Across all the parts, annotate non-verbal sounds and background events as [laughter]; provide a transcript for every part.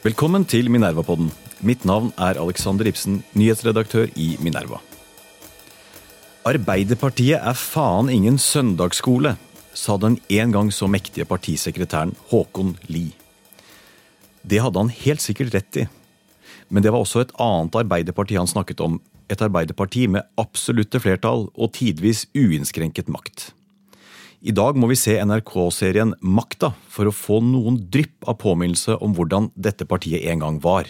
Velkommen til Minerva-podden. Mitt navn er Alexander Ibsen, nyhetsredaktør i Minerva. Arbeiderpartiet er faen ingen søndagsskole, sa den en gang så mektige partisekretæren Håkon Lie. Det hadde han helt sikkert rett i. Men det var også et annet Arbeiderparti han snakket om. Et Arbeiderparti med absolutte flertall og tidvis uinnskrenket makt. I dag må vi se NRK-serien Makta for å få noen drypp av påminnelse om hvordan dette partiet en gang var.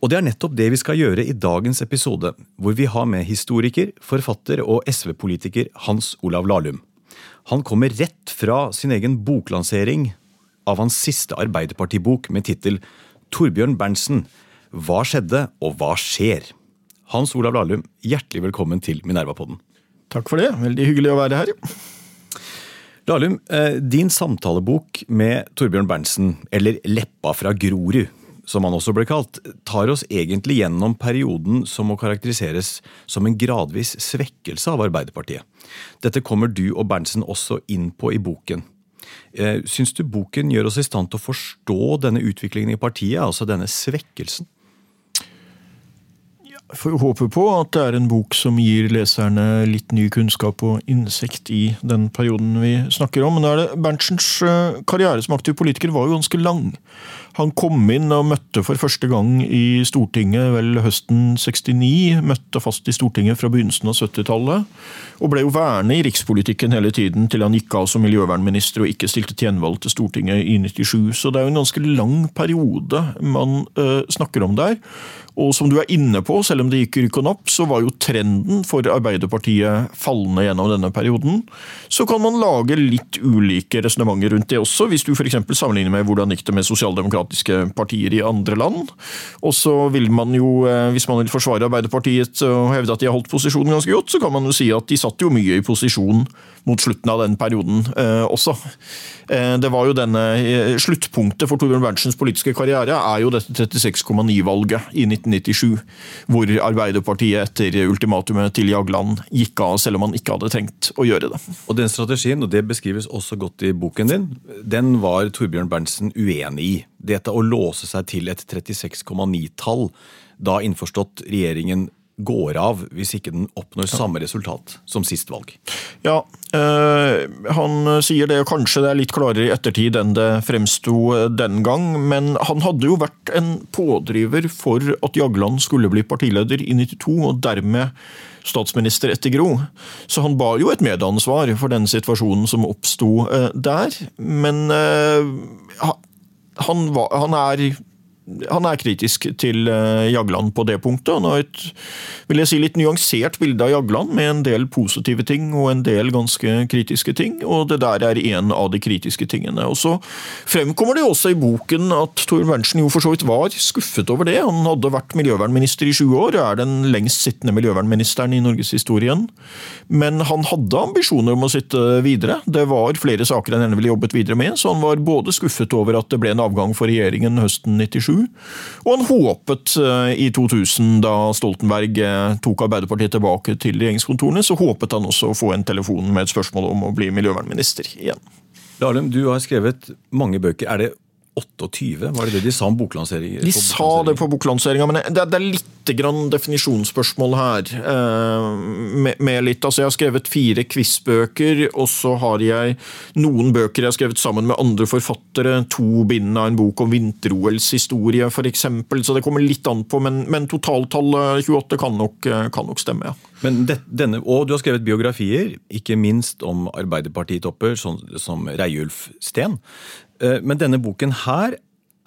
Og det er nettopp det vi skal gjøre i dagens episode, hvor vi har med historiker, forfatter og SV-politiker Hans Olav Lahlum. Han kommer rett fra sin egen boklansering av hans siste Arbeiderpartibok med tittel Torbjørn Berntsen Hva skjedde, og hva skjer? Hans Olav Lahlum, hjertelig velkommen til Minerva-podden. Takk for det. Veldig hyggelig å være her. Lahlum, eh, din samtalebok med Torbjørn Berntsen, eller Leppa fra Grorud, som han også ble kalt, tar oss egentlig gjennom perioden som må karakteriseres som en gradvis svekkelse av Arbeiderpartiet. Dette kommer du og Berntsen også inn på i boken. Eh, syns du boken gjør oss i stand til å forstå denne utviklingen i partiet, altså denne svekkelsen? Får håpe på at det er en bok som gir leserne litt ny kunnskap og innsikt i den perioden vi snakker om. Men da er det Berntsens eh, karriere som aktiv politiker var jo ganske lang. Han kom inn og møtte for første gang i Stortinget vel høsten 69. Møtte fast i Stortinget fra begynnelsen av 70-tallet. Og ble jo værende i rikspolitikken hele tiden til han gikk av som miljøvernminister og ikke stilte til gjenvalg til Stortinget i 97. Så det er jo en ganske lang periode man uh, snakker om der. Og som du er inne på, selv om det gikk rykk og napp, så var jo trenden for Arbeiderpartiet fallende gjennom denne perioden. Så kan man lage litt ulike resonnementer rundt det også, hvis du f.eks. sammenligner med hvordan gikk det med sosialdemokratiske partier i andre land. Og så vil man jo, eh, hvis man vil forsvare Arbeiderpartiet og hevde at de har holdt posisjonen ganske godt, så kan man jo si at de satt jo mye i posisjon mot slutten av den perioden eh, også. Eh, det var jo denne eh, Sluttpunktet for Torbjørn Berntsens politiske karriere er jo dette 36,9-valget i 1997, hvor Arbeiderpartiet etter ultimatumet til Jagland gikk av, selv om man ikke hadde tenkt å gjøre det. Og Den strategien, og det beskrives også godt i boken din, den var Torbjørn Berntsen uenig i. Dette å låse seg til et 36,9-tall, da innforstått regjeringen går av hvis ikke den oppnår samme resultat som sist valg. Ja, øh, han sier det, kanskje det er litt klarere i ettertid enn det fremsto eh, den gang, men han hadde jo vært en pådriver for at Jagland skulle bli partileder i 92, og dermed statsminister etter Gro. Så han bar jo et medansvar for den situasjonen som oppsto øh, der. Men øh, han, var, han er han er kritisk til eh, Jagland på det punktet. Han har et vil jeg si, litt nyansert bilde av Jagland, med en del positive ting og en del ganske kritiske ting. Og det der er en av de kritiske tingene. Og Så fremkommer det også i boken at Tor Berntsen jo for så vidt var skuffet over det. Han hadde vært miljøvernminister i sju år, og er den lengst sittende miljøvernministeren i norgeshistorien. Men han hadde ambisjoner om å sitte videre. Det var flere saker han gjerne ville jobbet videre med, så han var både skuffet over at det ble en avgang for regjeringen høsten 97, og han håpet eh, i 2000, da Stoltenberg eh, tok Arbeiderpartiet tilbake til regjeringskontorene, så håpet han også å få en telefon med et spørsmål om å bli miljøvernminister igjen. Lahlum, du har skrevet mange bøker. Er det 28, var det det de sa om boklansering? De sa det på boklanseringa, men det, det, er litt grann definisjonsspørsmål her. Eh, med, med, litt, altså Jeg har skrevet fire quizbøker, og så har jeg noen bøker jeg har skrevet sammen med andre forfattere. To bind av en bok om vinter-OLs historie, f.eks. Så det kommer litt an på, men, men totaltallet 28 kan nok, kan nok stemme, ja. Men det, denne, Og du har skrevet biografier, ikke minst om Arbeiderpartitopper, sånn som Reiulf Steen. Eh, men denne boken her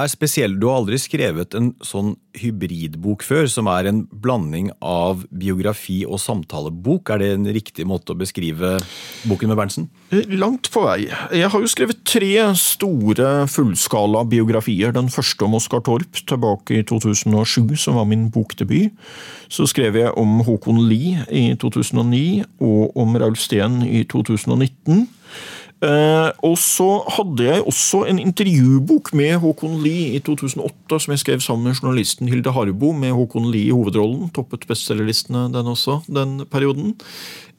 er spesiell. Du har aldri skrevet en sånn hybridbok før, som er en blanding av biografi og samtalebok. Er det en riktig måte å beskrive boken med Berntsen? Langt på vei. Jeg har jo skrevet tre store fullskala biografier. Den første om Oskar Torp tilbake i 2007, som var min bokdebut. Så skrev jeg om Håkon Lie i 2009 og om Raul Steen i 2019. Eh, og så hadde jeg også en intervjubok med Håkon Lie i 2008, som jeg skrev sammen med journalisten Hilde Harbo, med Håkon Lie i hovedrollen. Toppet bestselgerlistene den også, den perioden.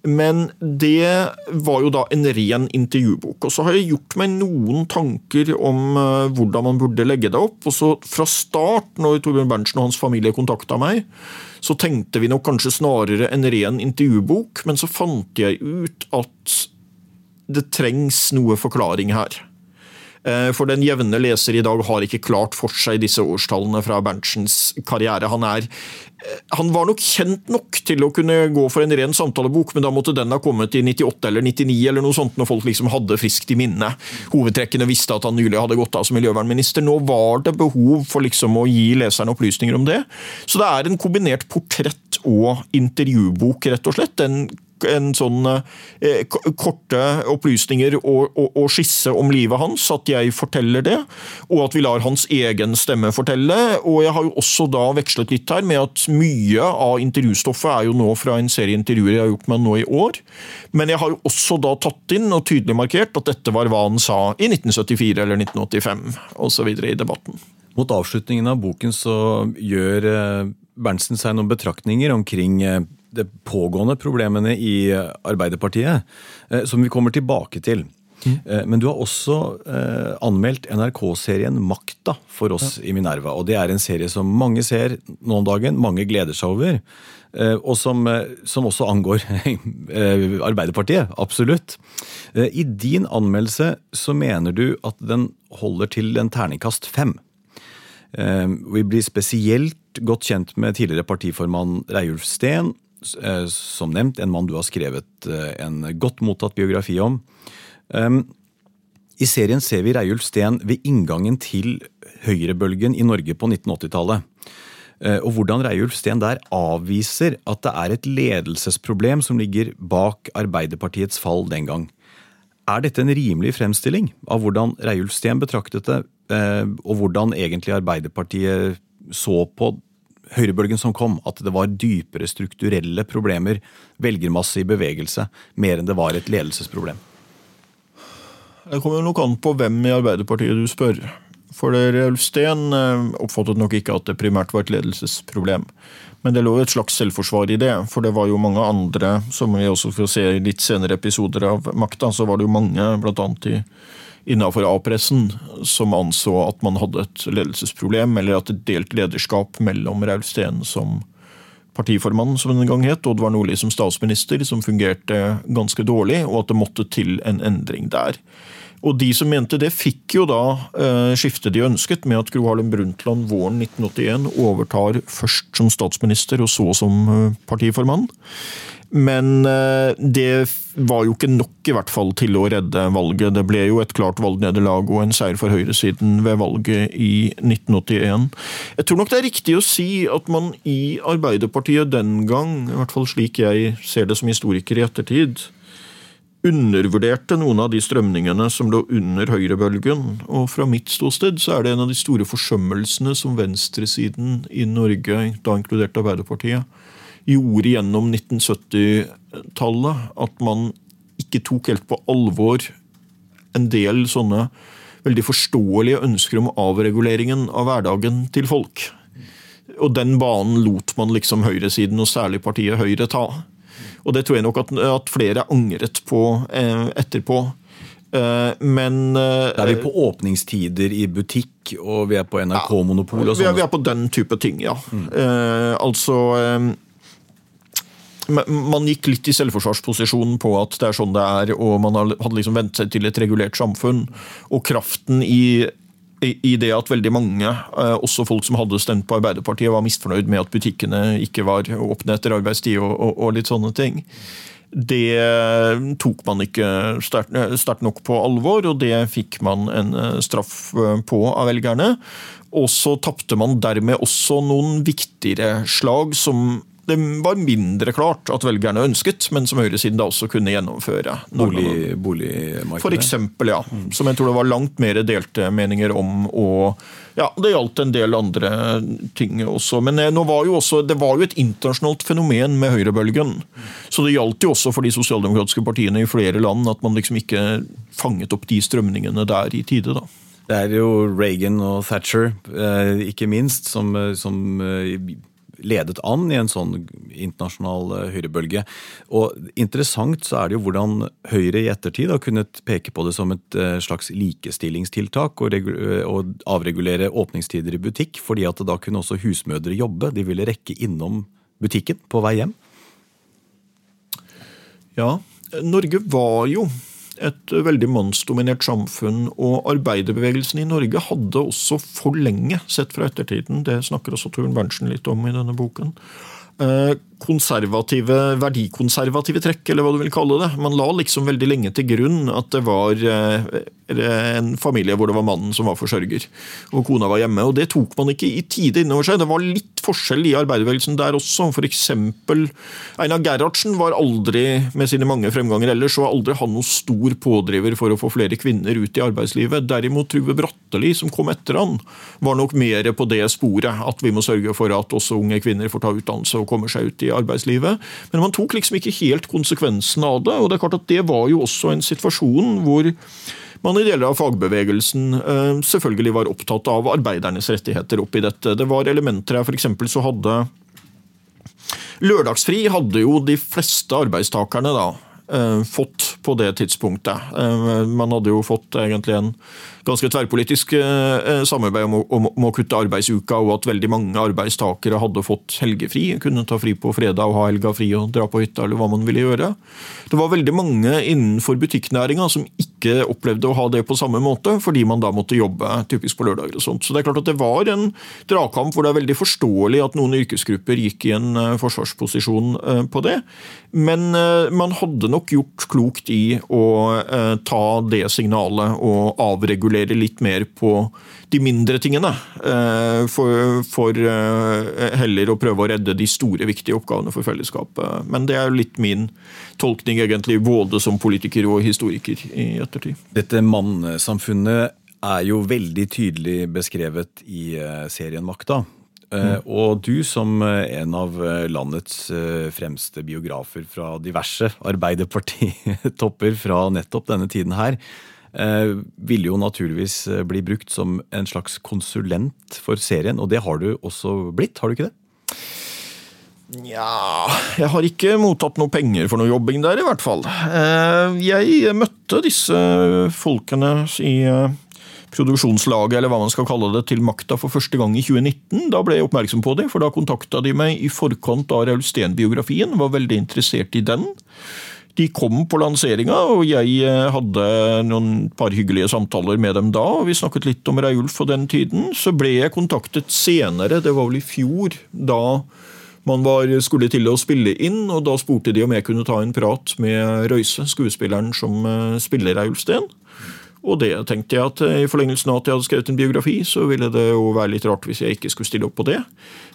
Men det var jo da en ren intervjubok. Og så har jeg gjort meg noen tanker om uh, hvordan man burde legge det opp. Og så fra start, når Torbjørn Berntsen og hans familie kontakta meg, så tenkte vi nok kanskje snarere en ren intervjubok, men så fant jeg ut at det trengs noe forklaring her. Eh, for den jevne leser i dag har ikke klart for seg disse årstallene fra Berntsens karriere. Han, er, eh, han var nok kjent nok til å kunne gå for en ren samtalebok, men da måtte den ha kommet i 98 eller 99 eller noe sånt, når folk liksom hadde friskt i minne. Hovedtrekkene visste at han nylig hadde gått av som miljøvernminister. Nå var det behov for liksom å gi leserne opplysninger om det. Så det er en kombinert portrett og intervjubok, rett og slett. Den en sånn eh, korte opplysninger og, og, og, skisse om livet hans, at jeg forteller det, og at vi lar hans egen stemme fortelle. Og jeg har jo også da vekslet litt her med at mye av intervjustoffet er jo nå fra en serie intervjuer jeg har gjort med nå i år. Men jeg har jo også da tatt inn og tydelig markert at dette var hva han sa i 1974 eller 1985 osv. i debatten. Mot avslutningen av boken så gjør eh, Berntsen seg noen betraktninger omkring eh, de pågående problemene i Arbeiderpartiet, eh, som vi kommer tilbake til. Mm. Men du har også eh, anmeldt NRK-serien Makta for oss ja. i Minerva. og Det er en serie som mange ser nå om dagen, mange gleder seg over. Eh, og som, som også angår [laughs] Arbeiderpartiet, absolutt. I din anmeldelse så mener du at den holder til en terningkast fem. Vi blir spesielt godt kjent med tidligere partiformann Reiulf Steen, Eh, som nevnt, en mann du har skrevet eh, en godt mottatt biografi om. Ehm, I serien ser vi Reiulf Steen ved inngangen til høyrebølgen i Norge på 1980-tallet. Eh, og hvordan Reiulf Steen der avviser at det er et ledelsesproblem som ligger bak Arbeiderpartiets fall den gang. Er dette en rimelig fremstilling av hvordan Reiulf Steen betraktet det, og hvordan egentlig Arbeiderpartiet så på høyrebølgen som kom, at det var dypere strukturelle problemer, velgermasse i bevegelse, mer enn det var et ledelsesproblem? Det kommer nok an på hvem i Arbeiderpartiet du spør. For Rolf Steen eh, oppfattet nok ikke at det primært var et ledelsesproblem. Men det lå et slags selvforsvar i det, for det var jo mange andre, som vi også får se i litt senere episoder av Makta, så var det jo mange, blant annet i innafor A-pressen som anså at man hadde et ledelsesproblem, eller at et delt lederskap mellom Raul Steen som partiformann, som den gang het, og Oddvar Nordli som statsminister, som fungerte ganske dårlig, og at det måtte til en endring der. Og de som mente det, fikk jo da eh, skiftet de ønsket, med at Gro Harlem Brundtland våren 1981 overtar først som statsminister og så som eh, partiformann. Men eh, det var jo ikke nok i hvert fall til å redde valget. Det ble jo et klart valgnederlag og en seier for høyresiden ved valget i 1981. Jeg tror nok det er riktig å si at man i Arbeiderpartiet den gang, i hvert fall slik jeg ser det som historiker i ettertid, undervurderte noen av de strømningene som lå under høyrebølgen. Og fra mitt ståsted så er det en av de store forsømmelsene som venstresiden i Norge, da inkludert Arbeiderpartiet, gjorde gjennom 1970-tallet. At man ikke tok helt på alvor en del sånne veldig forståelige ønsker om avreguleringen av hverdagen til folk. Og den banen lot man liksom høyresiden, og særlig partiet Høyre, ta. Og det tror jeg nok at, at flere angret på eh, etterpå. Eh, men eh, Er vi på åpningstider i butikk, og vi er på NRK-monopol? Ja, vi, vi, er på den type ting, ja. Mm. Eh, altså eh, man gikk litt i selvforsvarsposisjonen på at det er sånn det er, og man hadde liksom vent seg til et regulert samfunn. Og kraften i, i det at veldig mange, eh, også folk som hadde stemt på Arbeiderpartiet, var misfornøyd med at butikkene ikke var åpne etter arbeidstid og, og, og litt sånne ting. Det tok man ikke sterkt nok på alvor, og det fikk man en eh, straff eh, på av velgerne. Og så tapte man dermed også noen viktigere slag som det var mindre klart at velgerne ønsket, men som høyresiden da også kunne gjennomføre. Bolig, boligmarkedet? For eksempel, ja. Som jeg tror det var langt mer delte meninger om. og ja, Det gjaldt en del andre ting også. Men eh, var jo også, det var jo et internasjonalt fenomen med høyrebølgen. Så det gjaldt jo også for de sosialdemokratiske partiene i flere land at man liksom ikke fanget opp de strømningene der i tide. da. Det er jo Reagan og Thatcher, eh, ikke minst, som, som ledet an i en sånn internasjonal eh, høyrebølge. Og Interessant så er det jo hvordan Høyre i ettertid har kunnet peke på det som et eh, slags likestillingstiltak og, og avregulere åpningstider i butikk, fordi at da kunne også husmødre jobbe. De ville rekke innom butikken på vei hjem. Ja, Norge var jo et veldig mannsdominert samfunn, og arbeiderbevegelsen i Norge hadde også for lenge, sett fra ettertiden, det snakker også Turen Berntsen litt om i denne boken, eh, konservative, verdikonservative trekk, eller hva du vil kalle det. Man la liksom veldig lenge til grunn at det var eh, en familie hvor det var mannen som var forsørger, og kona var hjemme. og Det tok man ikke i tide innover seg. Det var litt forskjell i arbeiderbevegelsen der også. F.eks. Einar Gerhardsen var aldri, med sine mange fremganger ellers, var aldri han noen stor pådriver for å få flere kvinner ut i arbeidslivet. Derimot Trygve Bratteli, som kom etter han, var nok mer på det sporet. At vi må sørge for at også unge kvinner får ta utdannelse og kommer seg ut i arbeidslivet. Men man tok liksom ikke helt konsekvensen av det. og det er klart at det var jo også en situasjon hvor man i deler av fagbevegelsen eh, selvfølgelig var opptatt av arbeidernes rettigheter oppi dette. Det var elementer her, f.eks. så hadde Lørdagsfri hadde jo de fleste arbeidstakerne da eh, fått på det tidspunktet. Eh, man hadde jo fått egentlig en ganske tverrpolitisk eh, eh, samarbeid om å, om, å, kutte arbeidsuka, og at veldig mange arbeidstakere hadde fått helgefri. Kunne ta fri på fredag og ha helga fri og dra på hytta, eller hva man ville gjøre. Det var veldig mange innenfor butikknæringa som ikke opplevde å ha det på samme måte, fordi man da måtte jobbe typisk på lørdager og sånt. Så det er klart at det var en dragkamp hvor det er veldig forståelig at noen yrkesgrupper gikk i en uh, forsvarsposisjon på det. Men man hadde nok gjort klokt i å ta det signalet og avregulere spekulere litt mer på de mindre tingene. Eh, for, for, eh, heller å prøve å redde de store, viktige oppgavene for fellesskapet. Men det er jo litt min tolkning, egentlig, både som politiker og historiker i ettertid. Dette mannsamfunnet er jo veldig tydelig beskrevet i eh, serien Makta. Mm. Og du som en av landets fremste biografer fra diverse arbeiderpartitopper fra nettopp denne tiden her, ville jo naturligvis eh, bli brukt som en slags konsulent for serien, og det har du også blitt, har du ikke det? Nja Jeg har ikke mottatt noe penger for noe jobbing der, i hvert fall. Eh, jeg møtte disse folkene i produksjonslaget, eller hva man skal kalle det, til makta for første gang i 2019. Da ble jeg oppmerksom på det, for da kontakta de meg i forkant av Raul Steen-biografien. Var veldig interessert i den. De kom på lanseringa, og jeg eh, hadde noen par hyggelige samtaler med dem da. og Vi snakket litt om Reiulf og den tiden. Så ble jeg kontaktet senere, det var vel i fjor, da man var, skulle til å spille inn. og Da spurte de om jeg kunne ta en prat med Røise, skuespilleren som eh, spiller Reiulf Steen. Og det tenkte jeg at eh, i forlengelsen av at jeg hadde skrevet en biografi, så ville det jo være litt rart hvis jeg ikke skulle stille opp på det.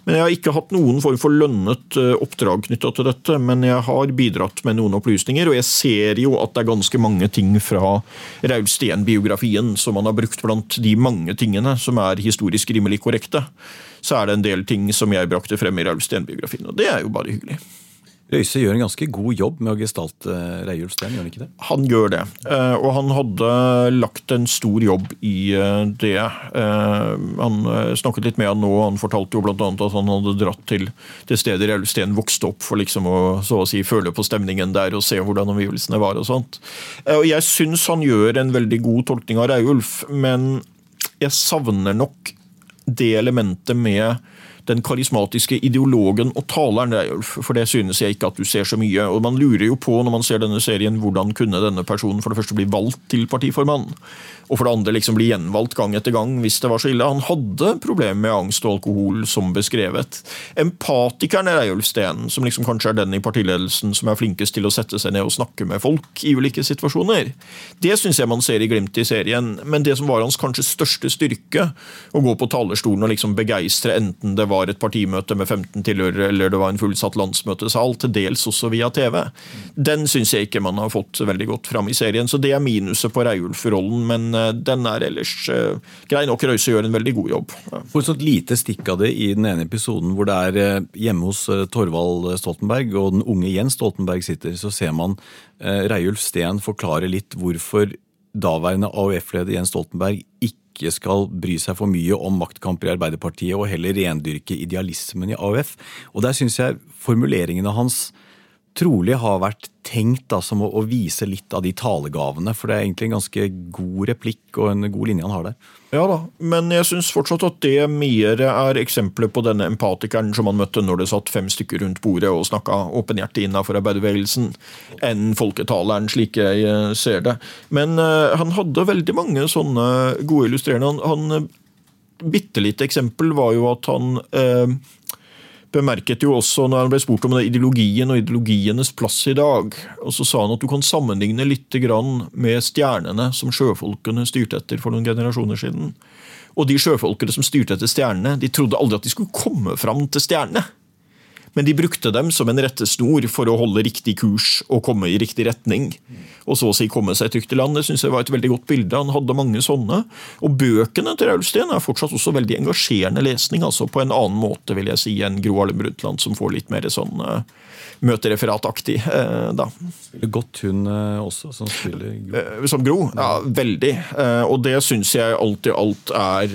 Men jeg har ikke hatt noen form for lønnet eh, oppdrag knytta til dette. Men jeg har bidratt med noen opplysninger, og jeg ser jo at det er ganske mange ting fra Raul Steen-biografien som man har brukt blant de mange tingene som er historisk rimelig korrekte. Så er det en del ting som jeg brakte frem i Raul Steen-biografien, og det er jo bare hyggelig. Røise gjør en ganske god jobb med å gestalte Reiulf Steen, gjør han ikke det? Han gjør det, eh, og han hadde lagt en stor jobb i eh, det. Eh, han snakket litt med han nå, han fortalte jo bl.a. at han hadde dratt til det stedet Reiulf Steen vokste opp, for liksom å så å si føle på stemningen der og se hvordan omgivelsene var og sånt. Jeg syns han gjør en veldig god tolkning av Reiulf, men jeg savner nok det elementet med den karismatiske ideologen og taleren, For det synes jeg ikke at du ser så mye. Og man lurer jo på når man ser denne serien, hvordan kunne denne personen for det første bli valgt til partiformann? Og for det andre liksom bli gjenvalgt gang etter gang hvis det var så ille. Han hadde problemer med angst og alkohol, som beskrevet. Empatikeren er Reiulf Steen, som liksom kanskje er den i partiledelsen som er flinkest til å sette seg ned og snakke med folk i ulike situasjoner, det syns jeg man ser i glimt i serien. Men det som var hans kanskje største styrke, å gå på talerstolen og liksom begeistre enten det var var et partimøte med 15 tilhørere eller det var en fullsatt landsmøtesal, til dels også via TV. Den syns jeg ikke man har fått veldig godt fram i serien, så det er minuset på Reiulf-rollen. Men eh, den er ellers uh, grei nok. Røise gjør en veldig god jobb. Hvor et lite stikk av det i den ene episoden hvor det er hjemme hos Torvald Stoltenberg og den unge Jens Stoltenberg sitter, så ser man Reiulf Steen forklare litt hvorfor daværende AUF-leder Jens Stoltenberg ikke skal bry seg for mye om maktkamper i Arbeiderpartiet, og heller rendyrke idealismen i AUF. Og der syns jeg formuleringene hans trolig har vært tenkt da, som å, å, vise litt av de talegavene. For det er egentlig en ganske god replikk og en god linje han har der. Ja da, men jeg syns fortsatt at det mer er eksempler på denne empatikeren som han møtte når det satt fem stykker rundt bordet og snakka åpenhjertig innafor arbeiderbevegelsen, enn folketaleren, slik jeg eh, ser det. Men uh, han hadde veldig mange sånne gode illustrerende. Han, han eh, Bitte lite eksempel var jo at han uh, bemerket jo også når han ble spurt om ideologien og ideologienes plass i dag. Og Så sa han at du kan sammenligne litt med stjernene som sjøfolkene styrte etter for noen generasjoner siden. Og de sjøfolkene som styrte etter stjernene, de trodde aldri at de skulle komme fram til stjernene. Men de brukte dem som en rettesnor for å holde riktig kurs og komme i riktig retning. Og så å si komme seg trygt i land. Det synes jeg var et veldig godt bilde. Han hadde mange sånne. Og bøkene til Raulsten er fortsatt også veldig engasjerende lesning. altså På en annen måte vil jeg si enn Gro Harlem Brundtland, som får litt mer sånn uh, møtereferataktig. Uh, da. Spiller godt hun uh, også, som spiller Gro? som Gro? Ja, veldig. og det syns jeg alt i alt er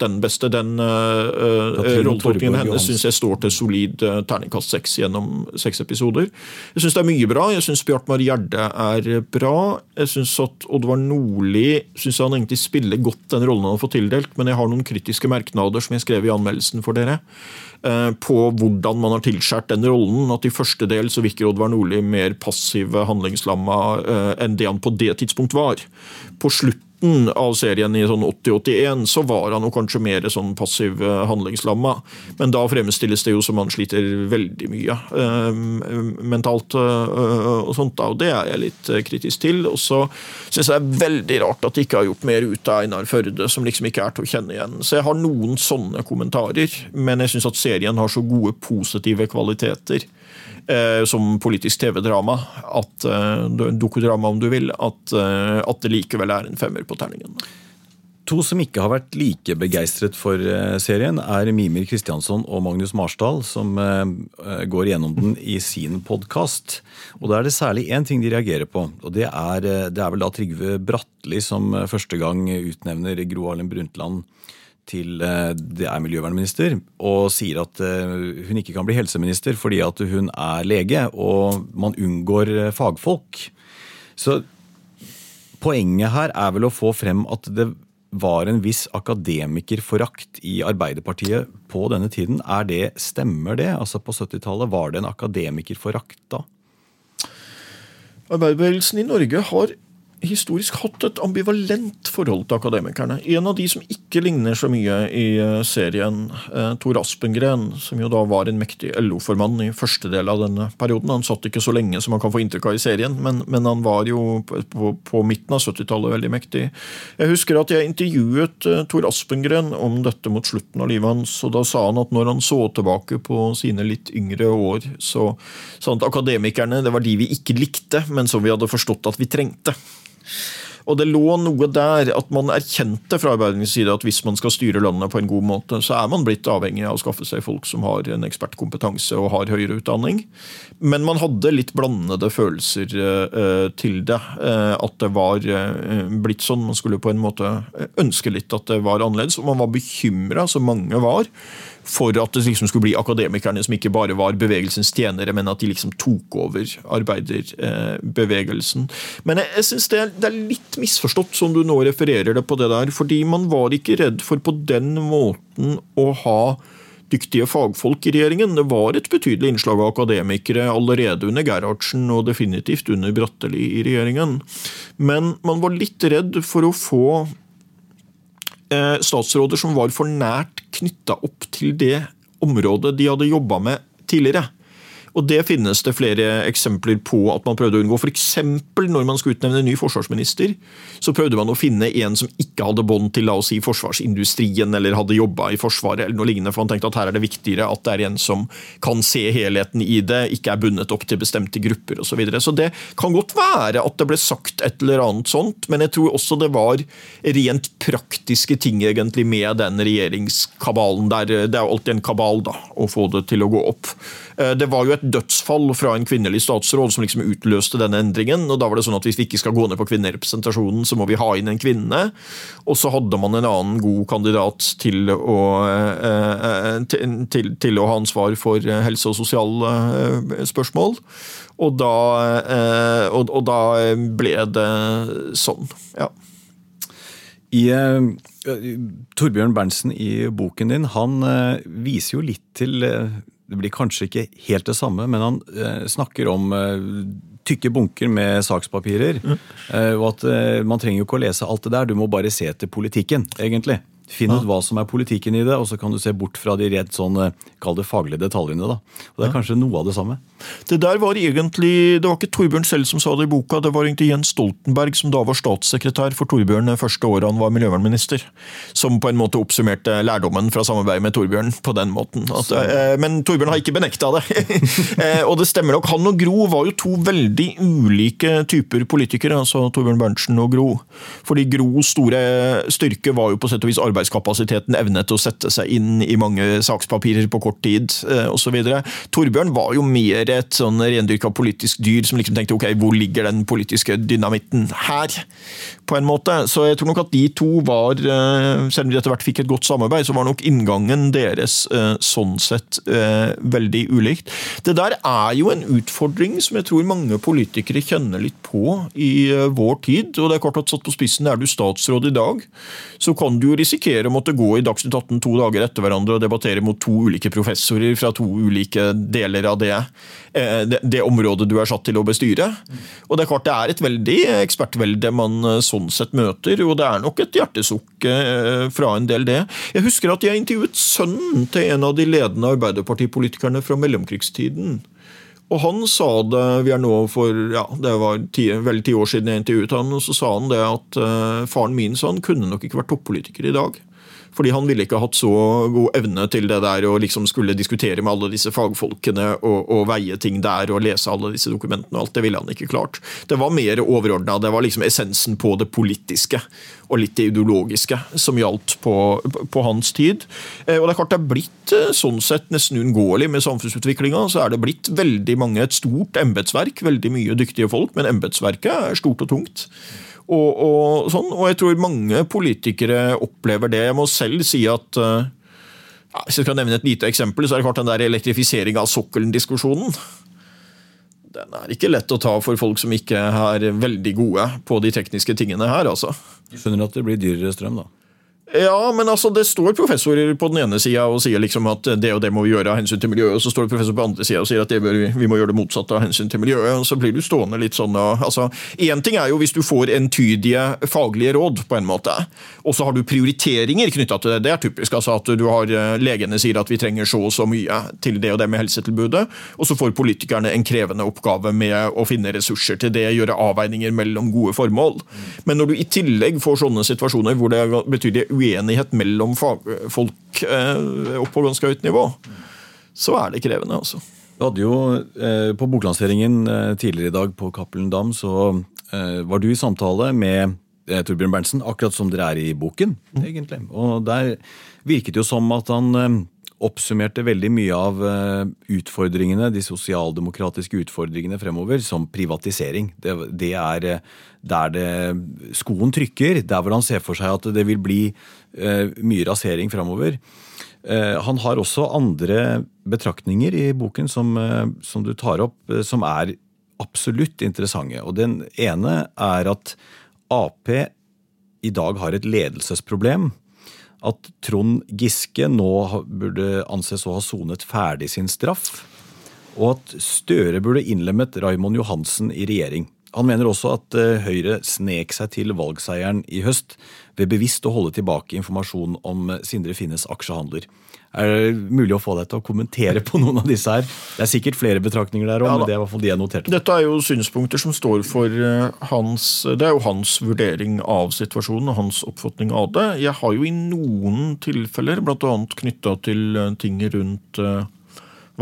den beste. Den uh, rolletolkningen hennes syns jeg står til solid uh, terningkast seks gjennom seks episoder. Jeg syns det er mye bra. Jeg syns Bjartmar Gjerde er bra. Jeg syns at Oddvar Nordli synes han egentlig spiller godt den rollen han har fått tildelt, men jeg har noen kritiske merknader som jeg skrev i anmeldelsen for dere på hvordan man har tilskjært den rollen. At i første del så virker Oddvar Nordli mer passiv handlingslamma enn det han på det tidspunkt var. På slutt slutten av serien i sånn 80-81 så var han jo kanskje mer sånn passiv eh, handlingslamma. Men da fremstilles det jo som han sliter veldig mye øh, mentalt øh, og sånt. da, og Det er jeg litt kritisk til. Og så syns jeg det er veldig rart at de ikke har gjort mer ut av Einar Førde, som liksom ikke er til å kjenne igjen. Så jeg har noen sånne kommentarer, men jeg syns at serien har så gode positive kvaliteter eh, som politisk TV-drama, at eh, dokudrama om du vil, at, eh, at, det likevel er en femmer på terningen. To som ikke har vært like begeistret for eh, serien, er Mimir Kristiansson og Magnus Marsdal, som eh, går gjennom den i sin podkast. Da er det særlig én ting de reagerer på, og det er, eh, det er vel da Trygve Bratteli som første gang utnevner Gro Harlem Brundtland til eh, det er miljøvernminister, og sier at eh, hun ikke kan bli helseminister fordi at hun er lege, og man unngår eh, fagfolk. Så poenget her er vel å få frem at det var en viss akademikerforakt i Arbeiderpartiet på denne tiden. Er det, Stemmer det? Altså På 70-tallet var det en akademikerforakt da? Arbeiderbevegelsen i Norge har historisk hatt et ambivalent forhold til akademikerne. En av de som ikke ligner så mye i eh, serien, eh, Tor Aspengren, som jo da var en mektig LO-formann i første del av denne perioden. Han satt ikke så lenge som man kan få inntrykk av i serien, men, men han var jo på, på, på midten av 70-tallet veldig mektig. Jeg husker at jeg intervjuet eh, Tor Aspengren om dette mot slutten av livet hans, og da sa han at når han så tilbake på sine litt yngre år, så sa han at akademikerne det var de vi ikke likte, men som vi hadde forstått at vi trengte. Og det lå noe der at man erkjente fra Arbeiderpartiets side at hvis man skal styre landet på en god måte, så er man blitt avhengig av å skaffe seg folk som har en ekspertkompetanse og har høyere utdanning. Men man hadde litt blandede følelser uh, til det. Uh, at det var uh, blitt sånn. Man skulle på en måte ønske litt at det var annerledes. Og man var bekymra, som mange var, for at det liksom skulle bli akademikerne som ikke bare var bevegelsens tjenere, men at de liksom tok over arbeiderbevegelsen. Men jeg, jeg synes det, det, er litt misforstått, som du nå refererer det på det der. fordi man var ikke redd for på den måten å ha dyktige fagfolk i regjeringen. Det var et betydelig innslag av akademikere allerede under Gerhardsen og definitivt under Bratteli i regjeringen. Men man var litt redd for å få Eh, statsråder som var for nært knytta opp til det området de hadde jobba med tidligere. Og det finnes det flere eksempler på at man prøvde å unngå. F.eks. når man skulle utnevne en ny forsvarsminister, så prøvde man å finne en som ikke hadde bånd til la oss si, forsvarsindustrien eller hadde jobba i Forsvaret, eller noe lignende, for man tenkte at her er det viktigere at det er en som kan se helheten i det, ikke er bundet opp til bestemte grupper osv. Så, videre. så det kan godt være at det ble sagt et eller annet sånt, men jeg tror også det var rent praktiske ting egentlig med den regjeringskabalen der. Det er jo alltid en kabal da, å få det til å gå opp. Eh, det var jo et dødsfall fra en kvinnelig statsråd som liksom utløste denne endringen. og da var det sånn at Hvis vi ikke skal gå ned på kvinnerepresentasjonen, så må vi ha inn en kvinne. Og så hadde man en annen god kandidat til å, eh, eh, til, til å ha ansvar for helse- og sosiale spørsmål. Og da, og, og da ble det sånn, ja. I, Torbjørn Berntsen i boken din han viser jo litt til Det blir kanskje ikke helt det samme, men han snakker om tykke bunker med sakspapirer. Mm. og at man trenger jo ikke å lese alt det der, du må bare se til politikken, egentlig. Finn ut hva som er politikken i det, og så kan du se bort fra de rett sånn, eh, kall det faglige detaljene. da. Og Det er kanskje noe av det samme. Det der var egentlig, det var ikke Torbjørn selv som sa det i boka, det var egentlig Jens Stoltenberg, som da var statssekretær for Torbjørn det første året han var miljøvernminister, som på en måte oppsummerte lærdommen fra samarbeidet med Torbjørn på den måten. At, eh, men Torbjørn har ikke benekta det. [laughs] Eh, og det stemmer nok. Han og Gro var jo to veldig ulike typer politikere, altså Torbjørn Berntsen og Gro. Fordi Gros store styrke var jo på sett og vis arbeid arbeidskapasiteten, evne å sette seg inn i mange sakspapirer på kort tid eh, osv. Torbjørn var jo mer et sånn rendyrka politisk dyr som liksom tenkte ok, hvor ligger den politiske dynamitten her? på en måte. Så jeg tror nok at de to var, eh, selv om de etter hvert fikk et godt samarbeid, så var nok inngangen deres eh, sånn sett veldig ulikt. Det der er jo en utfordring som jeg tror mange politikere kjenner litt på i vår tid. og det er klart at Satt på spissen er du statsråd i dag, så kan du jo risikere risikere å måtte gå i Dagsnytt 18 to dager etter hverandre og debattere mot to ulike professorer fra to ulike deler av det, eh, det, det området du er satt til å bestyre. Og Det er klart det er et veldig ekspertvelde man eh, sånn sett møter, og det er nok et hjertesukk eh, fra en del det. Jeg husker at jeg intervjuet sønnen til en av de ledende arbeiderpartipolitikerne fra mellomkrigstiden. Og han sa det vi er nå for ja, det var ti, vel ti år siden jeg intervjuet han, og så sa han det at uh, faren min sa han kunne nok ikke vært toppolitiker i dag. Fordi han ville ikke hatt så god evne til det der å liksom skulle diskutere med alle disse fagfolkene og, og, veie ting der og lese alle disse dokumentene. og alt, Det ville han ikke klart. Det var mer overordna. Det var liksom essensen på det politiske og litt det ideologiske som gjaldt på, på hans tid. Eh, og Det er klart det er blitt eh, sånn sett nesten uunngåelig med samfunnsutviklinga. Så er det blitt veldig mange, et stort embetsverk, veldig mye dyktige folk, men embetsverket er stort og tungt. Og, og, sånn, og jeg tror mange politikere opplever det. Jeg må selv si at eh, ja, Hvis jeg skal nevne et lite eksempel, så er det klart den der elektrifisering av sokkelen-diskusjonen. Den er ikke lett å ta for folk som ikke er veldig gode på de tekniske tingene her. altså. Du skjønner at det blir dyrere strøm, da? Ja, men altså, det står professorer på den ene sida og sier liksom at det og det må vi gjøre av hensyn til miljøet, og så står det professor på den andre sida og sier at bør, vi må gjøre det motsatte av hensyn til miljøet. og Så blir du stående litt sånn og, altså, Én ting er jo hvis du får entydige faglige råd, på en måte, og så har du prioriteringer knytta til det. Det er typisk. altså At du har eh, legene sier at vi trenger så og så mye til det og det med helsetilbudet, og så får politikerne en krevende oppgave med å finne ressurser til det, gjøre avveininger mellom gode formål. Men når du i tillegg får sånne situasjoner hvor det betyr det uenighet mellom fagfolk eh, opp på ganske høyt nivå, så er det krevende. altså. Du hadde jo eh, På boklanseringen eh, tidligere i dag på Cappelen Dam så eh, var du i samtale med eh, Torbjørn Berntsen, akkurat som dere er i boken. Mm. egentlig. Og Der virket det jo som at han eh, oppsummerte veldig mye av utfordringene, de sosialdemokratiske utfordringene fremover som privatisering. Det, det er der det skoen trykker, der hvor han ser for seg at det vil bli Eh, mye rasering fremover. Eh, han har også andre betraktninger i boken som, eh, som, du tar opp, som er absolutt interessante. Og Den ene er at Ap i dag har et ledelsesproblem. At Trond Giske nå burde anses å ha sonet ferdig sin straff. Og at Støre burde innlemmet Raymond Johansen i regjering. Han mener også at eh, Høyre snek seg til valgseieren i høst ved bevisst å holde tilbake informasjon om eh, Sindre Finnes aksjehandler. Er det mulig å få deg til å kommentere på noen av disse her? Det er sikkert flere betraktninger der òg, Ja, men det er i hvert fall de jeg noterte. Dette er jo synspunkter som står for eh, hans Det er jo hans vurdering av situasjonen og hans oppfatning av det. Jeg har jo i noen tilfeller, bl.a. knytta til ting rundt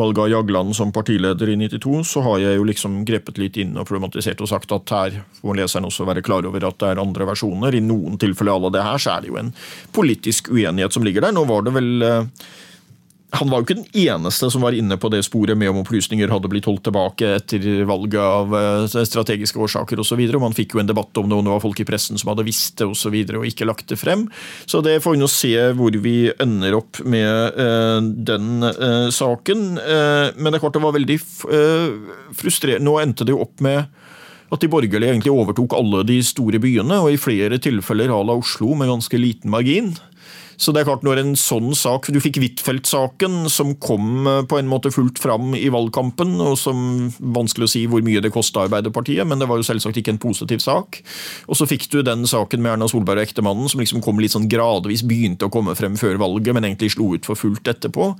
valget av Jagland som partileder i 92, så har jeg jo liksom grepet litt inn og problematisert og sagt at her må leseren også være klar over at det er andre versjoner. I noen tilfeller av det her så er det jo en politisk uenighet som ligger der. Nå var det vel eh, han var jo ikke den eneste som var inne på det sporet med om opplysninger hadde blitt holdt tilbake etter valget av eh, strategiske årsaker osv. Man fikk jo en debatt om det, og det var folk i pressen som hadde visst det og, så videre, og ikke lagt det frem. Så det får vi nå se hvor vi ender opp med eh, den eh, saken. Eh, men det er klart det var veldig uh, frustrerende. Nå endte det jo opp med at de borgerlige egentlig overtok alle de store byene, og i flere tilfeller à la Oslo med ganske liten margin. Så det er klart når en sånn sak Du fikk Huitfeldt-saken, som kom eh, på en måte fullt fram i valgkampen, og som vanskelig å si hvor mye det kosta Arbeiderpartiet, men det var jo selvsagt ikke en positiv sak. Og så fikk du den saken med Erna Solberg og ektemannen, som liksom kom litt sånn gradvis, begynte å komme frem før valget, men egentlig slo ut for fullt etterpå.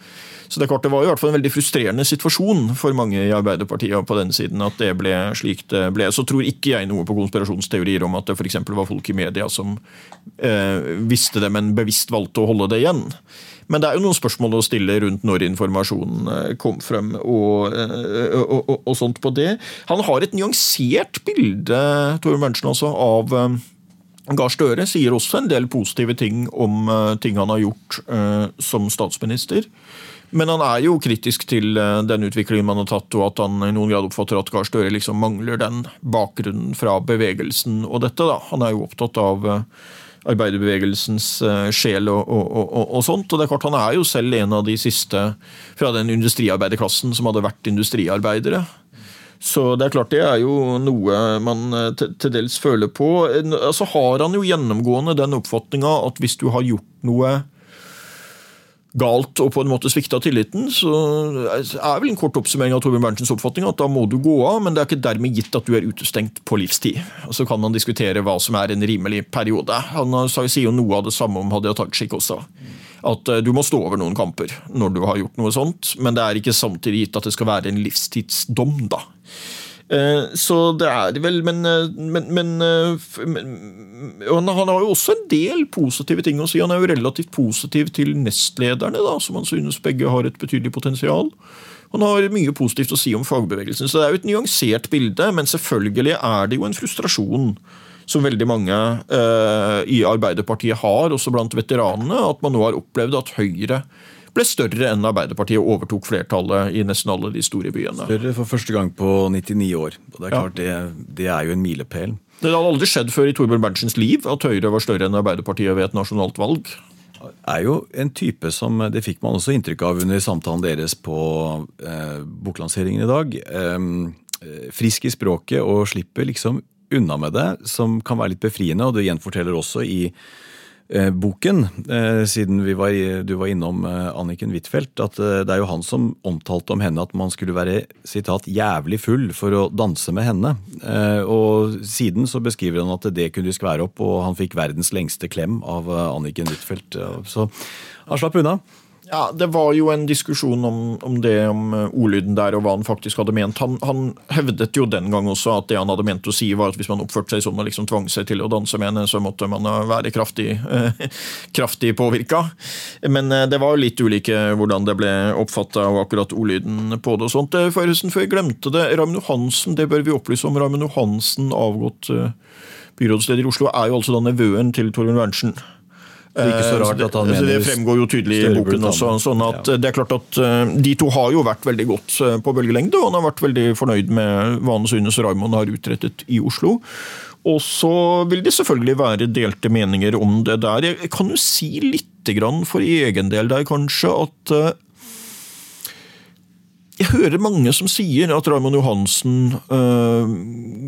Så det er klart det var i hvert fall en veldig frustrerende situasjon for mange i Arbeiderpartiet på den siden at det ble slik det ble. Så tror ikke jeg noe på konspirasjonsteorier om at det f.eks. var folk i media som eh, visste det, men bevisst valgte å holde det igjen. Men det er jo noen spørsmål å stille rundt når informasjonen eh, kom frem og, eh, og, og, og sånt på det. Han har et nyansert bilde Tore Berntsen, altså, av eh, Gahr Støre. Sier også en del positive ting om ting han har gjort som statsminister. Men han er jo kritisk til den utviklingen man har tatt, og at han i noen grad oppfatter at Gahr Støre liksom mangler den bakgrunnen fra bevegelsen og dette. da. Han er jo opptatt av arbeiderbevegelsens eh, sjel og, og, og, og- sånt. Og det er klart Han er jo selv en av de siste fra den industriarbeiderklassen som hadde vært industriarbeidere. Så det er klart det er jo noe man eh, til, dels føler på. En- Altså har han jo gjennomgående den oppfatninga at hvis du har gjort noe galt og på en måte svikta tilliten, så er vel en kort oppsummering av Torbjørn Berntsens oppfatning at da må du gå av, men det er ikke dermed gitt at du er utestengt på livstid. Og Så kan man diskutere hva som er en rimelig periode. Han sier jo noe av det samme om Hadia Tajik også. At eh, du må stå over noen kamper når du har gjort noe sånt, men det er ikke samtidig gitt at det skal være en livstidsdom, da. Eh, Så det er det vel, men, eh, men, men, eh, men han, har jo også en del positive ting å si. Han er jo relativt positiv til nestlederne, da, som han synes begge har et betydelig potensial. Han har mye positivt å si om fagbevegelsen, så det er jo et nyansert bilde. Men selvfølgelig er det jo en frustrasjon som veldig mange eh, i Arbeiderpartiet har, også blant veteranene, at man nå har opplevd at Høyre ble større enn Arbeiderpartiet og overtok flertallet i nesten alle de store byene. Større for første gang på 99 år. Og det er Ja. klart, det, det er jo en milepæl. Det hadde aldri skjedd før i Torbjørn Berntsens liv at Høyre var større enn Arbeiderpartiet ved et nasjonalt valg. er jo en type som Det fikk man også inntrykk av under samtalen deres på eh, boklanseringen i dag. Eh, frisk i språket og slipper liksom unna med det, som kan være litt befriende. Og det gjenforteller også i eh, boken, eh, siden var, du var innom eh, Anniken Huitfeldt, at eh, det er jo han som omtalte om henne at man skulle være sitat, 'jævlig full' for å danse med henne. Eh, og siden så beskriver han at det kunne de skvære opp, og han fikk verdens lengste klem av eh, Anniken Huitfeldt. eh, Så han slapp unna. Ja, Det var jo en diskusjon om, om det, om eh, ordlyden der og hva han faktisk hadde ment. Han, han hevdet jo den gang også at det han hadde ment å si, var at hvis man oppførte seg sånn og liksom tvang seg til å danse med henne, så måtte man eh, være kraftig, eh, [laughs] kraftig påvirka. Men eh, det var jo litt ulike hvordan det ble oppfatta, og akkurat ordlyden på det. og sånt. Eh, Forresten, før jeg glemte det, Raymond Johansen, det bør vi opplyse om. Raymond Johansen, avgått eh, byrådsleder i Oslo, er jo altså da nevøen til Torbjørn Berntsen. Det er ikke så Eh, rart det, at han så det fremgår jo tydelig i boken også. sånn at Ja. eh, det er klart at eh, De to har jo vært veldig godt på bølgelengde, og han har vært veldig fornøyd med hva han synes Raymond har utrettet i Oslo. Og så vil det selvfølgelig være delte meninger om det der. Jeg kan jo si litt grann for egen del der, kanskje, at jeg hører mange som sier at Raymond Johansen øh,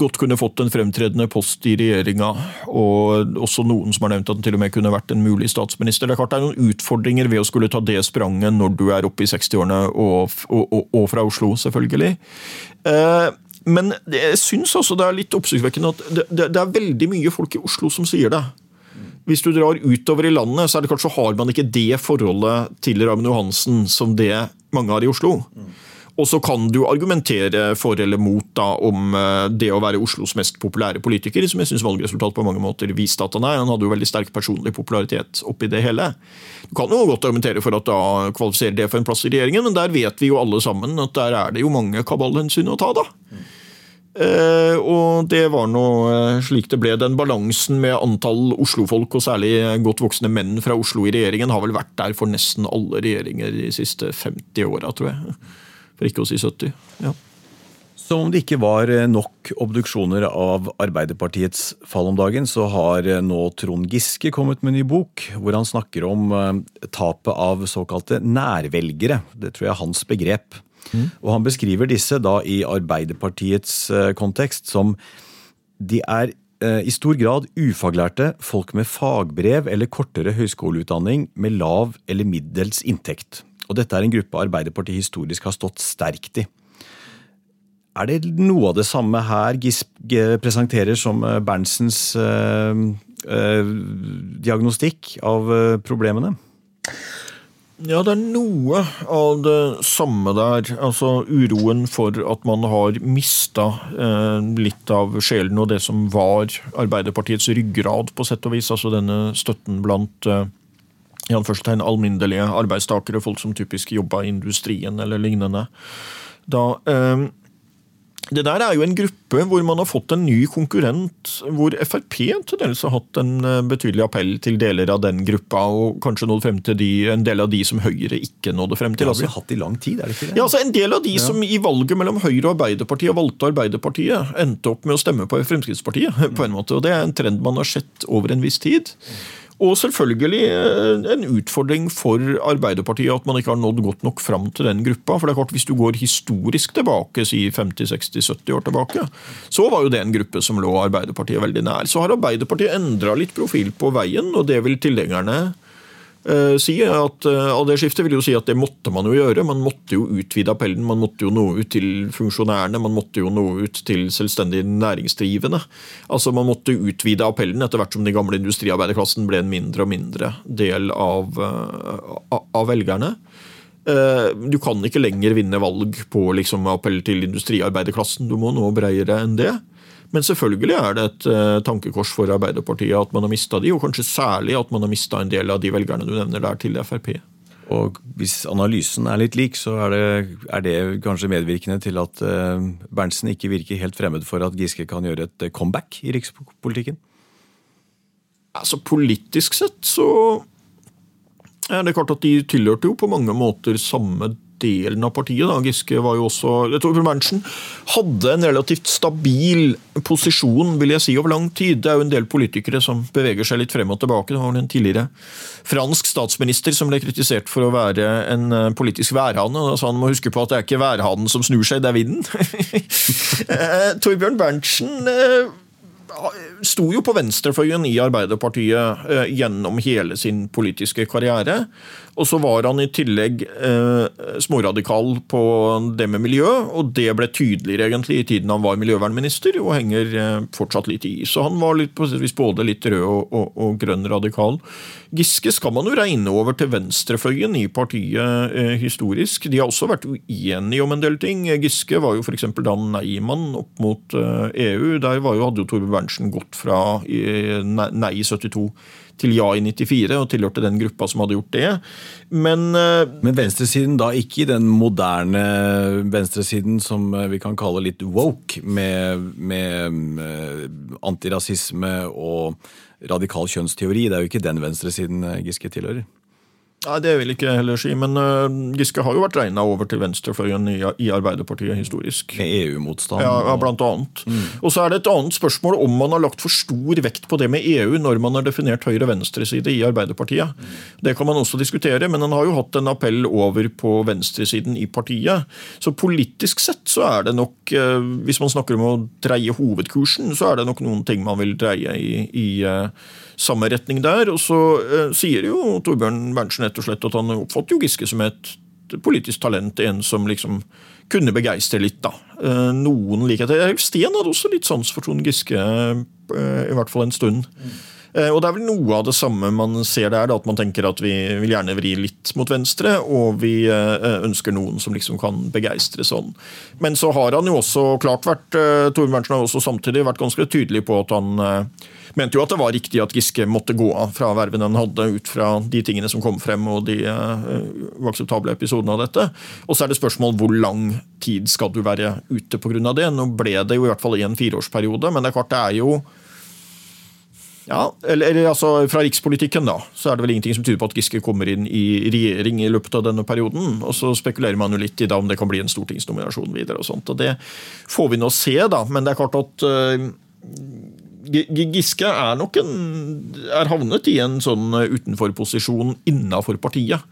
godt kunne fått en fremtredende post i regjeringa, og også noen som har nevnt at han til og med kunne vært en mulig statsminister. Det er klart det er noen utfordringer ved å skulle ta det spranget når du er oppe i 60-årene og, og, og, og fra Oslo, selvfølgelig. Eh, Men jeg syns også det er litt oppsiktsvekkende at det, det, det er veldig mye folk i Oslo som sier det. Hvis du drar utover i landet, så er det kanskje har man ikke det forholdet til Raymond Johansen som det mange har i Oslo. Og så kan du argumentere for eller mot da, om eh, det å være Oslos mest populære politiker, som jeg syns valgresultatet på mange måter viste at han er. Han hadde jo veldig sterk personlig popularitet oppi det hele. Du kan jo godt argumentere for at da kvalifiserer det for en plass i regjeringen, men der vet vi jo alle sammen at der er det jo mange kabalhensyn å ta, da. Eh, og det var nå eh, slik det ble. Den balansen med antall Oslo-folk, og særlig godt voksne menn fra Oslo i regjeringen, har vel vært der for nesten alle regjeringer de siste 50 åra, tror jeg. For ikke å si 70. Ja. Som om det ikke var eh, nok obduksjoner av Arbeiderpartiets fall om dagen, så har eh, nå Trond Giske kommet med en ny bok, hvor han snakker om eh, tapet av såkalte nærvelgere. Det tror jeg er hans begrep. Mm. Og han beskriver disse da i Arbeiderpartiets kontekst som de er i stor grad ufaglærte folk med fagbrev eller kortere høyskoleutdanning med lav eller middels inntekt. Og dette er en gruppe Arbeiderpartiet historisk har stått sterkt i. Er det noe av det samme her Gisp presenterer som eh, Berntsens eh, eh, diagnostikk av eh, problemene? Ja, det er noe av det samme der. Altså uroen for at man har mista eh, litt av sjelen og det som var Arbeiderpartiets ryggrad, på sett og vis. Altså denne støtten blant eh, i anførselstegn alminnelige arbeidstakere, folk som typisk jobba i industrien eller lignende. Da, eh, det der er jo en gruppe hvor man har fått en ny konkurrent, hvor Frp til dels har hatt en eh, betydelig appell til deler av den gruppa, og kanskje nådd frem til de, en del av de som Høyre ikke nådde frem til. Det har vi hatt i lang tid, er det ikke det? Ja, altså En del av de ja. som i valget mellom Høyre og Arbeiderpartiet valgte Arbeiderpartiet, endte opp med å stemme på Fremskrittspartiet, [laughs] på en måte, og det er en trend man har sett over en viss tid. Og selvfølgelig eh, en utfordring for Arbeiderpartiet at man ikke har nådd godt nok fram til den gruppa. For det er klart, hvis du går historisk tilbake, si 50-60-70 år tilbake, så var jo det en gruppe som lå Arbeiderpartiet veldig nær. Så har Arbeiderpartiet endra litt profil på veien, og det vil tilhengerne si at uh, av det skiftet vil jo si at det måtte man jo gjøre. Man måtte jo utvide appellen, man måtte jo nå ut til funksjonærene, man måtte jo nå ut til selvstendig næringsdrivende. Altså Man måtte utvide appellen etter hvert som den gamle industriarbeiderklassen ble en mindre og mindre del av, uh, av velgerne. Du kan ikke lenger vinne valg på liksom, appell til industriarbeiderklassen, du må nå bredere enn det. Men selvfølgelig er det et uh, tankekors for Arbeiderpartiet at man har mista de, og kanskje særlig at man har mista en del av de velgerne du nevner der, til Frp. Og Hvis analysen er litt lik, så er det, er det kanskje medvirkende til at uh, Berntsen ikke virker helt fremmed for at Giske kan gjøre et uh, comeback i rikspolitikken? Altså Politisk sett så er det klart at de tilhørte jo på mange måter samme delen av partiet. Da. Giske var jo også Torbjørn Berntsen hadde en relativt stabil posisjon vil jeg si, over lang tid. Det er jo en del politikere som beveger seg litt frem og tilbake. Det var vel en tidligere fransk statsminister som ble kritisert for å være en eh, politisk værhane. Da sa han må huske på at det er ikke værhanen som snur seg, det er vinden. [laughs] Eh, Torbjørn Berntsen eh, sto jo på venstrefløyen i Arbeiderpartiet gjennom hele sin politiske karriere. Og så var han i tillegg eh, småradikal på det med miljø, og det ble tydeligere egentlig i tiden han var miljøvernminister, og henger eh, fortsatt litt i. Så han var litt, både litt rød og, og, og, grønn radikal. Giske skal man jo regne over til venstrefløyen i partiet eh, historisk. De har også vært uenige om en del ting. Giske var jo f.eks. da nei-mann opp mot EU. Eh, e Der jo, hadde jo Torbjørn Berntsen gått fra nei i 72 til ja i 94, og tilhørte den gruppa som hadde gjort det. Men, eh, Men venstresiden da ikke i den moderne venstresiden som eh, vi kan kalle litt woke, med, med eh, antirasisme og radikal kjønnsteori. Det er jo ikke den venstresiden Giske tilhører. Nei, Det vil jeg ikke heller si, men uh, Giske har jo vært regna over til venstrefløyen i, i, Arbeiderpartiet historisk. Med EU-motstand? Ja, ja, blant annet. Mm. Og så er det et annet spørsmål om man har lagt for stor vekt på det med EU når man har definert høyre-venstreside i Arbeiderpartiet. Mm. Det kan man også diskutere, men han har jo hatt en appell over på venstresiden i partiet. Så politisk sett så er det nok, uh, hvis man snakker om å dreie hovedkursen, så er det nok noen ting man vil dreie i, i uh, samme retning der. Og så sier jo Torbjørn Berntsen rett og slett at han oppfatter jo Giske som et politisk talent, en som liksom kunne begeistre litt, da. Eh, noen likheter. Sten hadde også litt sans for Trond Giske, eh, i hvert fall en stund. Eh, Og det er vel noe av det samme man ser der, at man tenker at vi vil gjerne vri litt mot venstre, og vi eh, ønsker noen som liksom kan begeistre sånn. Men så har han jo også klart vært eh, Torbjørn har også samtidig vært ganske tydelig på at han eh, mente jo at det var riktig at Giske måtte gå av fra verven han hadde, ut fra de tingene som kom frem og de eh, uakseptable episodene av dette. Og så er det spørsmål hvor lang tid skal du være ute pga. det. Nå ble det jo i hvert fall i en fireårsperiode, men det er klart det er jo ja, eller, eller altså Fra rikspolitikken da, så er det vel ingenting som tyder på at Giske kommer inn i regjering i løpet av denne perioden. Og så spekulerer man jo litt i da om det kan bli en stortingsnominasjon videre. og sånt, og Det får vi nå se, da. Men det er klart at uh, Giske er nok en, er havnet i en sånn utenforposisjon innafor partiet.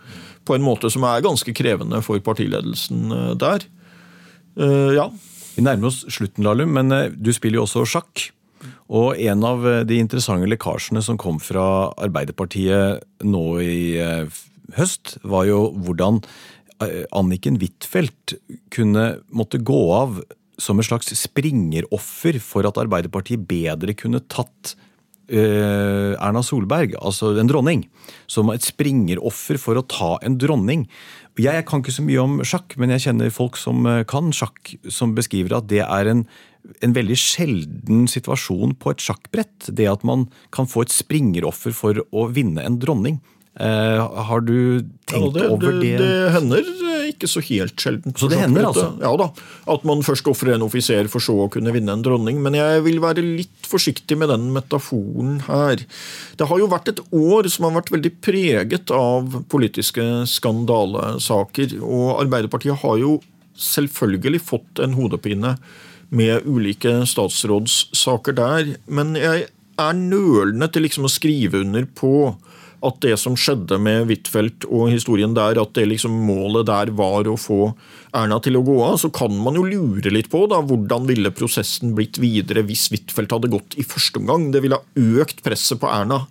På en måte som er ganske krevende for partiledelsen eh, der. Uh, ja. Vi nærmer oss slutten, Lahlum, men eh, du spiller jo også sjakk. Og en av eh, de interessante lekkasjene som kom fra Arbeiderpartiet nå i eh, høst, var jo hvordan eh, Anniken Huitfeldt kunne måtte gå av som et slags springeroffer for at Arbeiderpartiet bedre kunne tatt Erna Solberg, altså en dronning, som et springeroffer for å ta en dronning. Jeg kan ikke så mye om sjakk, men jeg kjenner folk som kan sjakk, som beskriver at det er en, en veldig sjelden situasjon på et sjakkbrett. Det at man kan få et springeroffer for å vinne en dronning. Eh, har du tenkt Ja, det, over det? det? Det hender eh, ikke så helt sjelden. Så det hender, altså? Ja da. At man først ofrer en offiser for så å kunne vinne en dronning. Men jeg vil være litt forsiktig med den metaforen her. Det har jo vært et år som har vært veldig preget av politiske skandalesaker. Og Arbeiderpartiet har jo selvfølgelig fått en hodepine med ulike statsrådssaker der. Men jeg er nølende til liksom å skrive under på at det som skjedde med Huitfeldt og historien der, at det liksom målet der var å få Erna til å gå av, så kan man jo lure litt på da, hvordan ville prosessen blitt videre hvis Huitfeldt hadde gått i første omgang. Det ville ha økt presset på Erna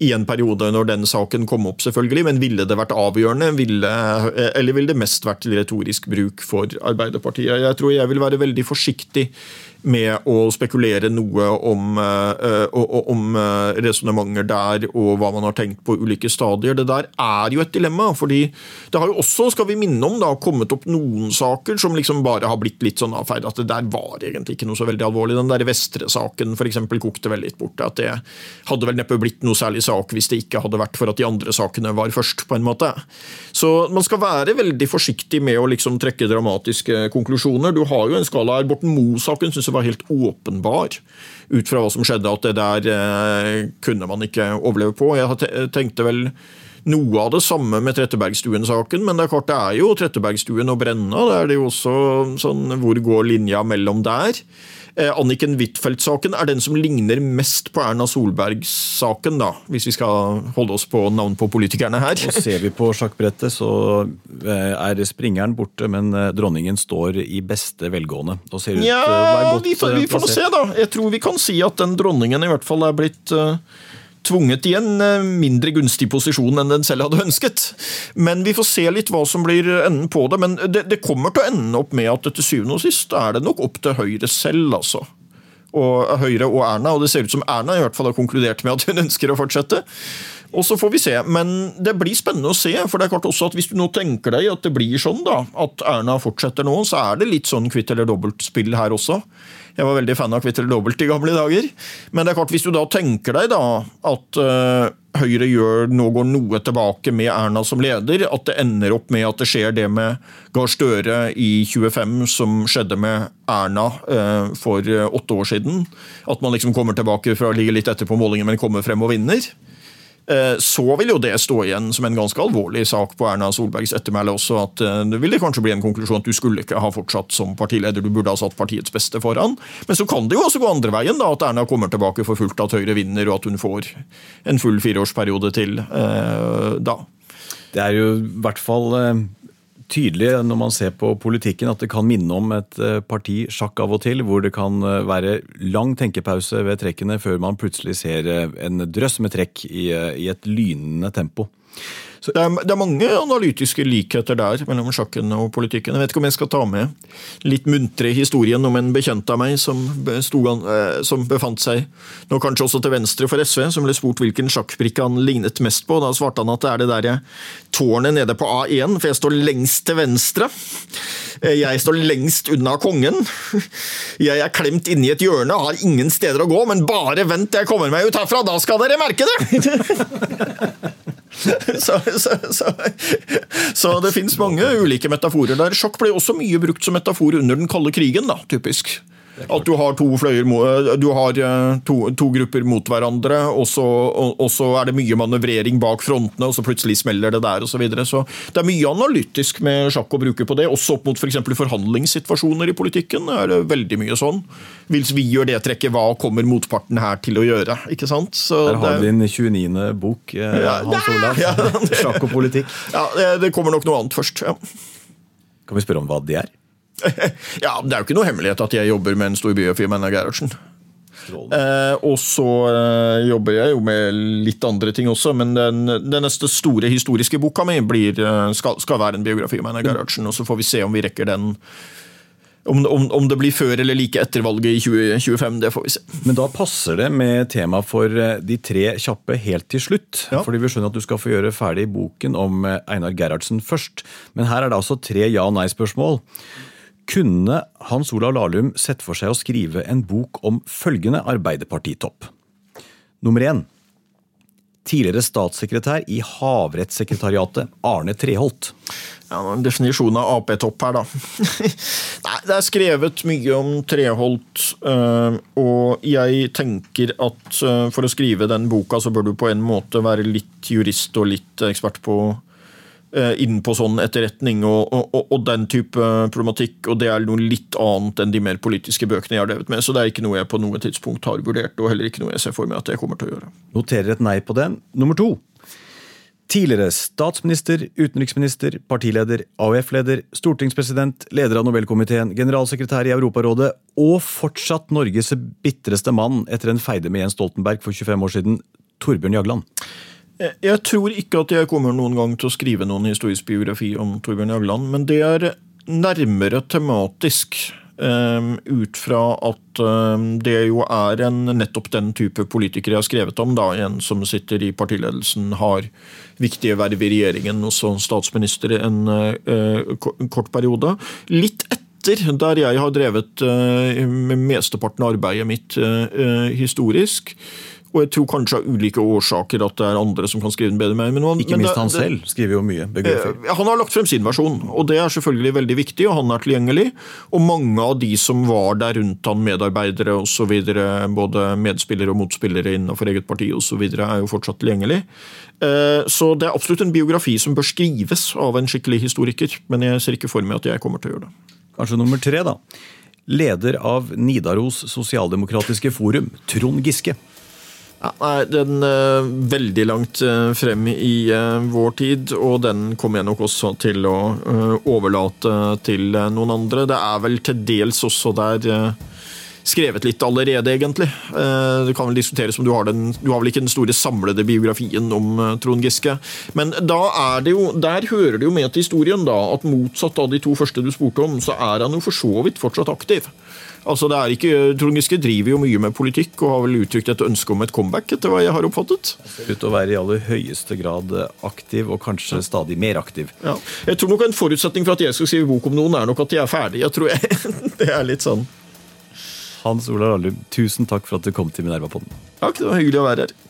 i en periode når den saken kom opp, selvfølgelig, men ville det vært avgjørende, ville, eller ville det mest vært til retorisk bruk for Arbeiderpartiet? Jeg tror jeg vil være veldig forsiktig med å spekulere noe om, uh, om uh, resonnementer der og hva man har tenkt på ulike stadier. Det der er jo et dilemma. fordi det har jo også, skal vi minne om, da, kommet opp noen saker som liksom bare har blitt litt sånn avfeid. At det der var egentlig ikke noe så veldig alvorlig. Den der Vestre-saken eksempel, kokte vel litt bort. At det hadde vel neppe blitt noe særlig sak hvis det ikke hadde vært for at de andre sakene var først. på en måte. Så man skal være veldig forsiktig med å liksom trekke dramatiske konklusjoner. Du har jo en skala her. Borten Moe-saken syns var helt åpenbar ut fra hva som skjedde, at det der eh, kunne man ikke overleve på. Jeg tenkte vel noe av det samme med Trettebergstuen-saken, men det er klart det er jo Trettebergstuen og Brenna. Det er det jo også sånn Hvor går linja mellom der? Eh, Anniken Huitfeldt-saken er den som ligner mest på Erna Solberg-saken, da, hvis vi skal holde oss på navn på politikerne her. Og ser vi på sjakkbrettet, så eh, er springeren borte, men eh, dronningen står i beste velgående. Og ser ut ja, til å være godt vi får, vi får nå se, da. Jeg tror vi kan si at den dronningen i hvert fall er blitt uh, tvunget i en mindre gunstig posisjon enn den selv hadde ønsket. Men vi får se litt hva som blir enden på det. Men det, det kommer til å ende opp med at til syvende og sist er det nok opp til Høyre selv, altså. Og Høyre og Erna, og det ser ut som Erna i hvert fall har konkludert med at hun ønsker å fortsette. Og så får vi se, Men det blir spennende å se. for det er klart også at Hvis du nå tenker deg at det blir sånn, da, at Erna fortsetter nå, så er det litt sånn kvitt eller dobbelt-spill her også. Jeg var veldig fan av kvitt eller dobbelt i gamle dager. Men det er klart, hvis du da tenker deg da at uh, Høyre gjør, nå går noe tilbake med Erna som leder, at det ender opp med at det skjer det med Gahr Støre i 25 som skjedde med Erna uh, for uh, åtte år siden. At man liksom kommer tilbake fra å ligge litt etter på målingen, men kommer frem og vinner. Eh, så vil jo det stå igjen som en ganske alvorlig sak på Erna Solbergs ettermæle også. at eh, Det vil kanskje bli en konklusjon at du skulle ikke ha fortsatt som partileder, du burde ha satt partiets beste foran. Men så kan det jo også gå andre veien, da, at Erna kommer tilbake for fullt, at Høyre vinner og at hun får en full fireårsperiode til eh, da. Det er jo i hvert fall eh, tydelig når man ser på politikken at det kan minne om et eh, parti sjakk av og til, hvor det kan eh, være lang tenkepause ved trekkene før man plutselig ser en drøss med trekk i, i et lynende tempo. Det er, det er mange analytiske likheter der mellom sjakken og politikken. Jeg vet ikke om jeg skal ta med litt muntre historien om en bekjent av meg som, bestod, eh, som befant seg nå kanskje også til venstre for SV, som ble spurt hvilken sjakkbrikke han lignet mest på. Da svarte han at det er det der tårnet nede på A1, for jeg står lengst til venstre. Eh, jeg står lengst unna kongen. [laughs] Jeg er klemt inni et hjørne, har ingen steder å gå, men bare vent til jeg kommer meg ut herfra, da skal dere merke det! [laughs] [laughs] så, så, så, så, det fins mange ulike metaforer der. Sjakk ble også mye brukt som metafor under den kalde krigen, da, typisk. At du har to fløyer eh, Du har eh, to, to grupper mot hverandre, og så, og, og så, er det mye manøvrering bak frontene, og så plutselig smeller det der, osv. Så, videre. så det er mye analytisk med sjakk å bruke på det. Også opp mot f.eks. For forhandlingssituasjoner i politikken er det veldig mye sånn. Hvis vi gjør det trekket, hva kommer motparten her til å gjøre? ikke sant? Så Der har vi din 29. bok, eh, ja, Hans Olav. Ja, sjakk og politikk. Ja, det, det kommer nok noe annet først. ja. Kan vi spørre om hva det er? [laughs] ja, Det er jo ikke noe hemmelighet at jeg jobber med en stor biofilm, Einar Gerhardsen. Eh, og så eh, jobber jeg jo med litt andre ting også, men den, den neste store historiske boka mi blir, eh, skal, skal, være en biografi om Einar Gerhardsen. Og så får vi se om vi rekker den om, om, om, det blir før eller like etter valget i 2025, det får vi se. Men da passer det med tema for eh, de tre kjappe helt til slutt. Ja. Fordi vi skjønner at du skal få gjøre ferdig boken om eh, Einar Gerhardsen først. Men her er det altså tre ja-nei-spørsmål. Kunne Hans Olav Lahlum sett for seg å skrive en bok om følgende arbeiderpartitopp? Nummer én. Tidligere statssekretær i Havrettssekretariatet, Arne Treholt. Ja, en definisjon av Ap-topp her, da. [laughs] Nei, det er skrevet mye om Treholt, eh, og jeg tenker at eh, for å skrive den boka, så bør du på en måte være litt jurist og litt ekspert på inn på sånn etterretning og, og, og, den type problematikk. og Det er noe litt annet enn de mer politiske bøkene jeg har drevet med. Så det er ikke noe jeg på noe tidspunkt har vurdert, og heller ikke noe jeg ser for meg at jeg kommer til å gjøre. Noterer et nei på den. Nummer to. Tidligere statsminister, utenriksminister, partileder, AUF-leder, stortingspresident, leder av Nobelkomiteen, generalsekretær i Europarådet og fortsatt Norges bitreste mann etter en feide med Jens Stoltenberg for 25 år siden, Torbjørn Jagland. Jeg tror ikke at jeg kommer noen gang til å skrive noen historisk biografi om Torbjørn Jagland, men det er nærmere tematisk. Um, ut fra at um, det jo er en, nettopp den type politikere jeg har skrevet om. da, En som sitter i partiledelsen, har viktige verv i regjeringen, også statsminister en uh, kort periode. Litt etter der jeg har drevet uh, mesteparten av arbeidet mitt uh, historisk. Og jeg tror kanskje av ulike årsaker at det er andre som kan skrive den bedre med meg. Ikke minst han selv skriver jo mye biografier. Eh, han har lagt frem sin versjon, og det er selvfølgelig veldig viktig. og Han er tilgjengelig. Og mange av de som var der rundt han, medarbeidere osv., både medspillere og motspillere innenfor eget parti osv., er jo fortsatt tilgjengelig. Eh, så det er absolutt en biografi som bør skrives av en skikkelig historiker. Men jeg ser ikke for meg at jeg kommer til å gjøre det. Kanskje nummer tre, da. Leder av Nidaros sosialdemokratiske forum, Trond Giske. Ja, nei, Den uh, veldig langt uh, frem i uh, vår tid, og den kommer jeg nok også til å overlate til noen andre. Det er vel til dels også der skrevet litt allerede, egentlig. Det kan vel diskuteres om du har den Du har vel ikke den store samlede biografien om Trond Giske. Men da er det jo, der hører det jo med til historien da, at motsatt av de to første du spurte om, så er han jo for så vidt fortsatt aktiv. Altså det er ikke, Trond Giske driver jo mye med politikk og har vel uttrykt et ønske om et comeback, etter hva jeg har oppfattet. Ut å være i aller høyeste grad aktiv, og kanskje stadig mer aktiv. Ja. Jeg tror nok En forutsetning for at jeg skal skrive bok om noen, er nok at de er ferdige. Jeg tror jeg, [laughs] Det er litt sånn. Hans Olav Lahlum, tusen takk for at du kom til Minerva-podden. Takk, det var hyggelig å være her.